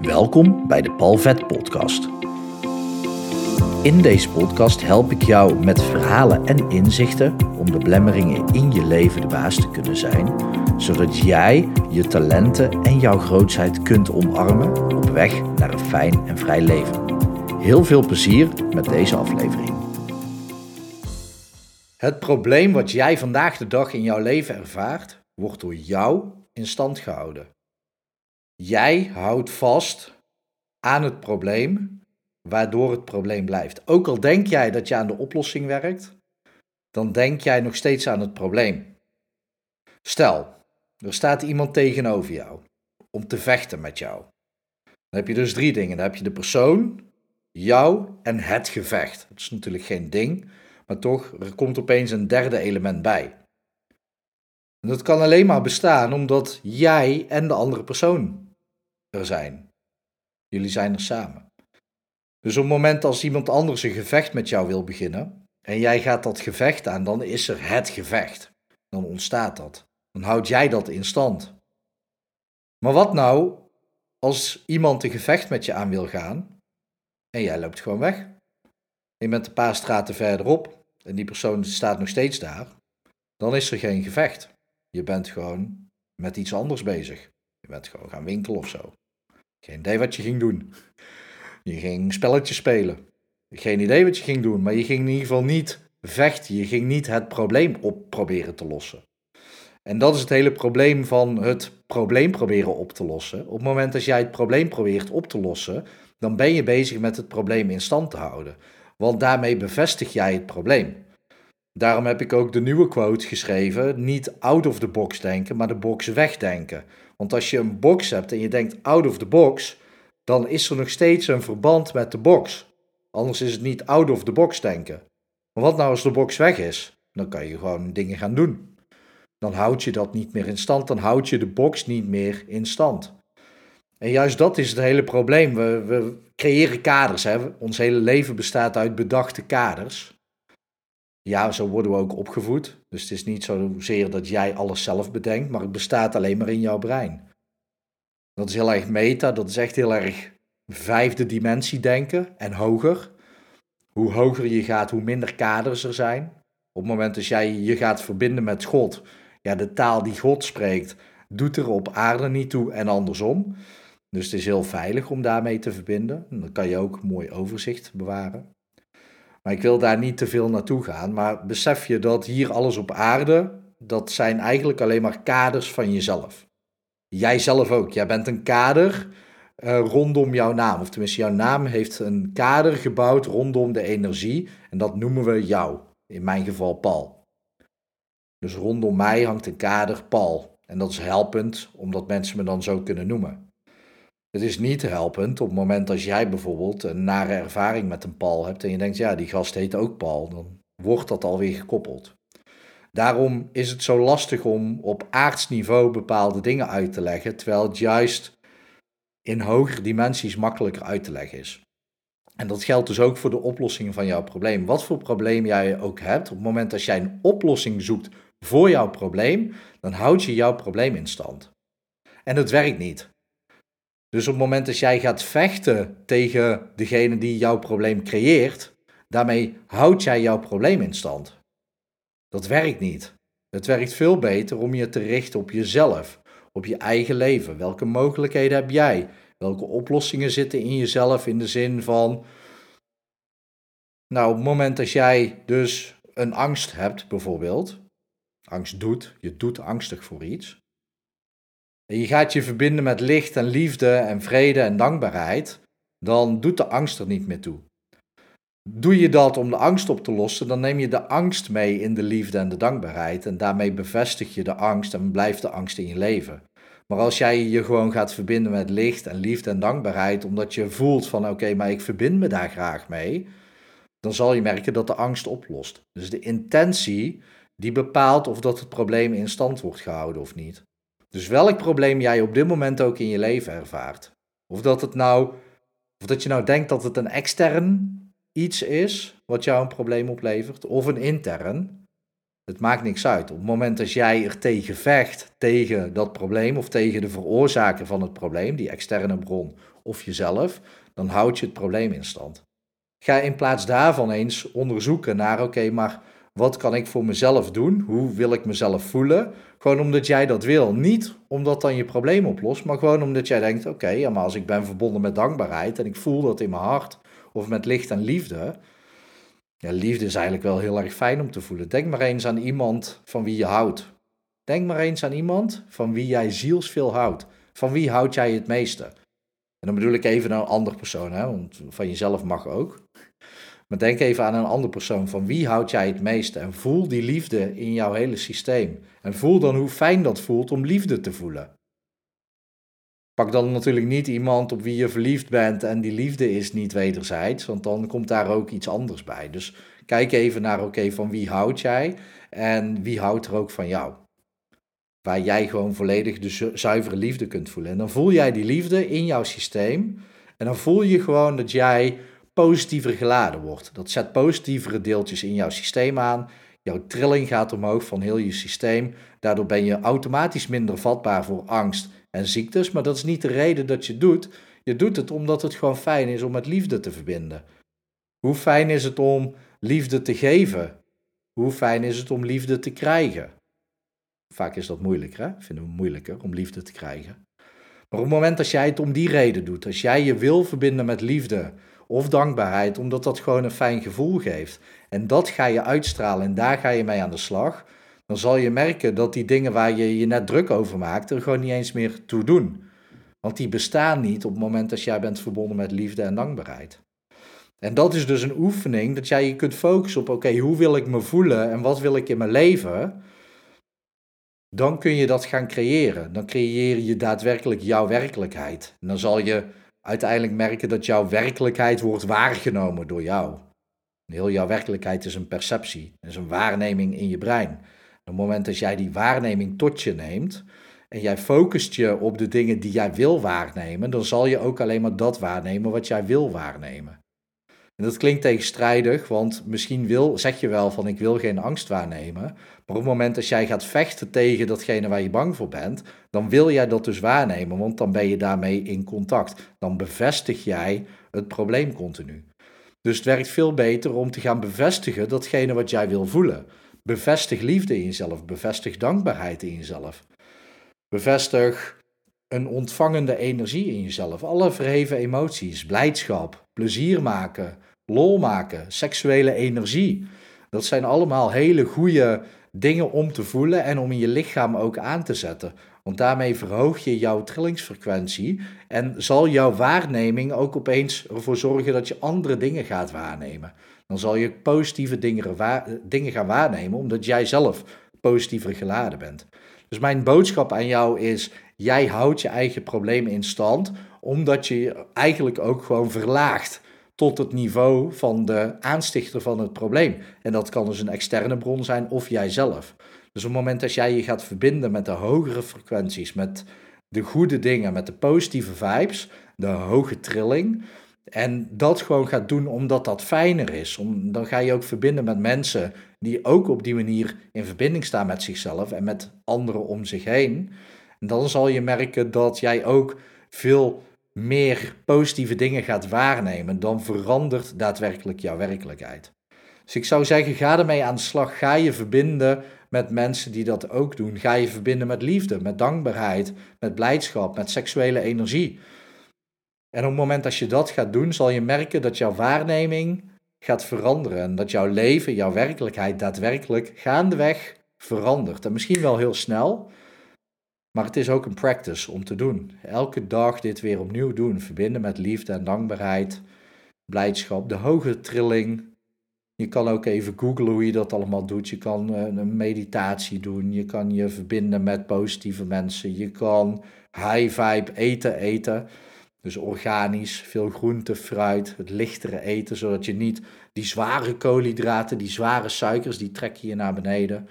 Welkom bij de Paul Vet Podcast. In deze podcast help ik jou met verhalen en inzichten om de blemmeringen in je leven de baas te kunnen zijn, zodat jij je talenten en jouw grootheid kunt omarmen op weg naar een fijn en vrij leven. Heel veel plezier met deze aflevering. Het probleem wat jij vandaag de dag in jouw leven ervaart, wordt door jou in stand gehouden. Jij houdt vast aan het probleem, waardoor het probleem blijft. Ook al denk jij dat je aan de oplossing werkt, dan denk jij nog steeds aan het probleem. Stel, er staat iemand tegenover jou om te vechten met jou. Dan heb je dus drie dingen. Dan heb je de persoon, jou en het gevecht. Dat is natuurlijk geen ding, maar toch, er komt opeens een derde element bij. En dat kan alleen maar bestaan omdat jij en de andere persoon er zijn. Jullie zijn er samen. Dus op het moment als iemand anders een gevecht met jou wil beginnen en jij gaat dat gevecht aan, dan is er het gevecht. Dan ontstaat dat. Dan houd jij dat in stand. Maar wat nou als iemand een gevecht met je aan wil gaan en jij loopt gewoon weg? Je bent een paar straten verderop en die persoon staat nog steeds daar. Dan is er geen gevecht. Je bent gewoon met iets anders bezig. Je bent gewoon gaan winkelen of zo. Geen idee wat je ging doen. Je ging spelletjes spelen. Geen idee wat je ging doen, maar je ging in ieder geval niet vechten. Je ging niet het probleem op proberen te lossen. En dat is het hele probleem van het probleem proberen op te lossen. Op het moment dat jij het probleem probeert op te lossen, dan ben je bezig met het probleem in stand te houden. Want daarmee bevestig jij het probleem. Daarom heb ik ook de nieuwe quote geschreven: niet out of the box denken, maar de box wegdenken. Want als je een box hebt en je denkt out of the box, dan is er nog steeds een verband met de box. Anders is het niet out of the box denken. Maar wat nou als de box weg is? Dan kan je gewoon dingen gaan doen. Dan houd je dat niet meer in stand, dan houd je de box niet meer in stand. En juist dat is het hele probleem. We, we creëren kaders. Hè? Ons hele leven bestaat uit bedachte kaders. Ja, zo worden we ook opgevoed. Dus het is niet zozeer dat jij alles zelf bedenkt, maar het bestaat alleen maar in jouw brein. Dat is heel erg meta, dat is echt heel erg vijfde dimensie denken en hoger. Hoe hoger je gaat, hoe minder kaders er zijn. Op het moment dat jij je gaat verbinden met God, ja, de taal die God spreekt, doet er op aarde niet toe en andersom. Dus het is heel veilig om daarmee te verbinden. dan kan je ook mooi overzicht bewaren. Maar ik wil daar niet te veel naartoe gaan. Maar besef je dat hier alles op aarde, dat zijn eigenlijk alleen maar kaders van jezelf. Jij zelf ook. Jij bent een kader uh, rondom jouw naam. Of tenminste, jouw naam heeft een kader gebouwd rondom de energie. En dat noemen we jou. In mijn geval Paul. Dus rondom mij hangt een kader Paul. En dat is helpend, omdat mensen me dan zo kunnen noemen. Het is niet helpend op het moment als jij bijvoorbeeld een nare ervaring met een Paul hebt en je denkt, ja, die gast heet ook Paul, dan wordt dat alweer gekoppeld. Daarom is het zo lastig om op aardsniveau bepaalde dingen uit te leggen, terwijl het juist in hogere dimensies makkelijker uit te leggen is. En dat geldt dus ook voor de oplossing van jouw probleem. Wat voor probleem jij ook hebt, op het moment dat jij een oplossing zoekt voor jouw probleem, dan houd je jouw probleem in stand. En het werkt niet. Dus op het moment dat jij gaat vechten tegen degene die jouw probleem creëert, daarmee houd jij jouw probleem in stand. Dat werkt niet. Het werkt veel beter om je te richten op jezelf, op je eigen leven. Welke mogelijkheden heb jij? Welke oplossingen zitten in jezelf in de zin van. Nou, op het moment dat jij dus een angst hebt, bijvoorbeeld, angst doet, je doet angstig voor iets, je gaat je verbinden met licht en liefde en vrede en dankbaarheid, dan doet de angst er niet meer toe. Doe je dat om de angst op te lossen, dan neem je de angst mee in de liefde en de dankbaarheid en daarmee bevestig je de angst en blijft de angst in je leven. Maar als jij je gewoon gaat verbinden met licht en liefde en dankbaarheid, omdat je voelt van oké, maar ik verbind me daar graag mee, dan zal je merken dat de angst oplost. Dus de intentie die bepaalt of dat het probleem in stand wordt gehouden of niet. Dus welk probleem jij op dit moment ook in je leven ervaart. Of dat het nou, of dat je nou denkt dat het een extern iets is wat jou een probleem oplevert, of een intern. Het maakt niks uit. Op het moment dat jij er tegen vecht, tegen dat probleem of tegen de veroorzaker van het probleem, die externe bron of jezelf, dan houd je het probleem in stand. Ga in plaats daarvan eens onderzoeken naar, oké, maar wat kan ik voor mezelf doen? Hoe wil ik mezelf voelen? Gewoon omdat jij dat wil. Niet omdat dan je probleem oplost, maar gewoon omdat jij denkt: oké, ja, maar als ik ben verbonden met dankbaarheid en ik voel dat in mijn hart of met licht en liefde. Ja, liefde is eigenlijk wel heel erg fijn om te voelen. Denk maar eens aan iemand van wie je houdt. Denk maar eens aan iemand van wie jij zielsveel houdt. Van wie houd jij het meeste? En dan bedoel ik even een andere persoon, hè? want van jezelf mag ook. Maar denk even aan een andere persoon. Van wie houd jij het meeste? En voel die liefde in jouw hele systeem. En voel dan hoe fijn dat voelt om liefde te voelen. Pak dan natuurlijk niet iemand op wie je verliefd bent en die liefde is niet wederzijds, want dan komt daar ook iets anders bij. Dus kijk even naar, oké, van wie houd jij en wie houdt er ook van jou? Waar jij gewoon volledig de zuivere liefde kunt voelen. En dan voel jij die liefde in jouw systeem en dan voel je gewoon dat jij positiever geladen wordt. Dat zet positievere deeltjes in jouw systeem aan. Jouw trilling gaat omhoog van heel je systeem. Daardoor ben je automatisch minder vatbaar voor angst en ziektes. Maar dat is niet de reden dat je doet. Je doet het omdat het gewoon fijn is om met liefde te verbinden. Hoe fijn is het om liefde te geven? Hoe fijn is het om liefde te krijgen? Vaak is dat moeilijker, vinden we moeilijker om liefde te krijgen. Maar op het moment dat jij het om die reden doet, als jij je wil verbinden met liefde, of dankbaarheid, omdat dat gewoon een fijn gevoel geeft. En dat ga je uitstralen en daar ga je mee aan de slag. Dan zal je merken dat die dingen waar je je net druk over maakt, er gewoon niet eens meer toe doen. Want die bestaan niet op het moment dat jij bent verbonden met liefde en dankbaarheid. En dat is dus een oefening dat jij je kunt focussen op: oké, hoe wil ik me voelen en wat wil ik in mijn leven? Dan kun je dat gaan creëren. Dan creëer je daadwerkelijk jouw werkelijkheid. En dan zal je uiteindelijk merken dat jouw werkelijkheid wordt waargenomen door jou. heel jouw werkelijkheid is een perceptie, is een waarneming in je brein. Op het moment dat jij die waarneming tot je neemt en jij focust je op de dingen die jij wil waarnemen, dan zal je ook alleen maar dat waarnemen wat jij wil waarnemen. En dat klinkt tegenstrijdig, want misschien wil, zeg je wel van ik wil geen angst waarnemen. Maar op het moment dat jij gaat vechten tegen datgene waar je bang voor bent, dan wil jij dat dus waarnemen, want dan ben je daarmee in contact. Dan bevestig jij het probleem continu. Dus het werkt veel beter om te gaan bevestigen datgene wat jij wil voelen. Bevestig liefde in jezelf, bevestig dankbaarheid in jezelf. Bevestig een ontvangende energie in jezelf. Alle verheven emoties, blijdschap, plezier maken, lol maken, seksuele energie. Dat zijn allemaal hele goede dingen om te voelen en om in je lichaam ook aan te zetten. Want daarmee verhoog je jouw trillingsfrequentie en zal jouw waarneming ook opeens ervoor zorgen dat je andere dingen gaat waarnemen. Dan zal je positieve dingen, dingen gaan waarnemen omdat jij zelf positiever geladen bent. Dus mijn boodschap aan jou is: jij houdt je eigen probleem in stand, omdat je je eigenlijk ook gewoon verlaagt tot het niveau van de aanstichter van het probleem. En dat kan dus een externe bron zijn of jijzelf. Dus op het moment dat jij je gaat verbinden met de hogere frequenties, met de goede dingen, met de positieve vibes, de hoge trilling, en dat gewoon gaat doen omdat dat fijner is. Om, dan ga je ook verbinden met mensen die ook op die manier in verbinding staan met zichzelf en met anderen om zich heen. En dan zal je merken dat jij ook veel meer positieve dingen gaat waarnemen, dan verandert daadwerkelijk jouw werkelijkheid. Dus ik zou zeggen, ga ermee aan de slag. Ga je verbinden met mensen die dat ook doen. Ga je verbinden met liefde, met dankbaarheid, met blijdschap, met seksuele energie. En op het moment dat je dat gaat doen, zal je merken dat jouw waarneming gaat veranderen. En dat jouw leven, jouw werkelijkheid daadwerkelijk gaandeweg verandert. En misschien wel heel snel, maar het is ook een practice om te doen. Elke dag dit weer opnieuw doen. Verbinden met liefde en dankbaarheid, blijdschap, de hoge trilling. Je kan ook even googlen hoe je dat allemaal doet. Je kan eh, een meditatie doen. Je kan je verbinden met positieve mensen. Je kan high vibe eten eten. Dus organisch, veel groente, fruit, het lichtere eten, zodat je niet die zware koolhydraten, die zware suikers, die trek je naar beneden.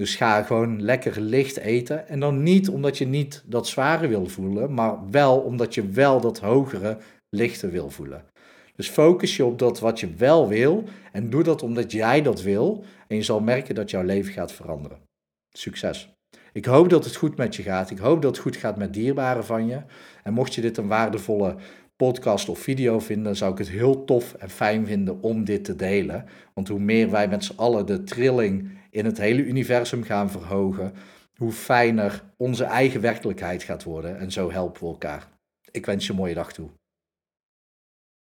Dus ga gewoon lekker licht eten. En dan niet omdat je niet dat zware wil voelen, maar wel omdat je wel dat hogere, lichte wil voelen. Dus focus je op dat wat je wel wil en doe dat omdat jij dat wil. En je zal merken dat jouw leven gaat veranderen. Succes! Ik hoop dat het goed met je gaat. Ik hoop dat het goed gaat met dierbaren van je. En mocht je dit een waardevolle podcast of video vinden, zou ik het heel tof en fijn vinden om dit te delen. Want hoe meer wij met z'n allen de trilling in het hele universum gaan verhogen, hoe fijner onze eigen werkelijkheid gaat worden. En zo helpen we elkaar. Ik wens je een mooie dag toe.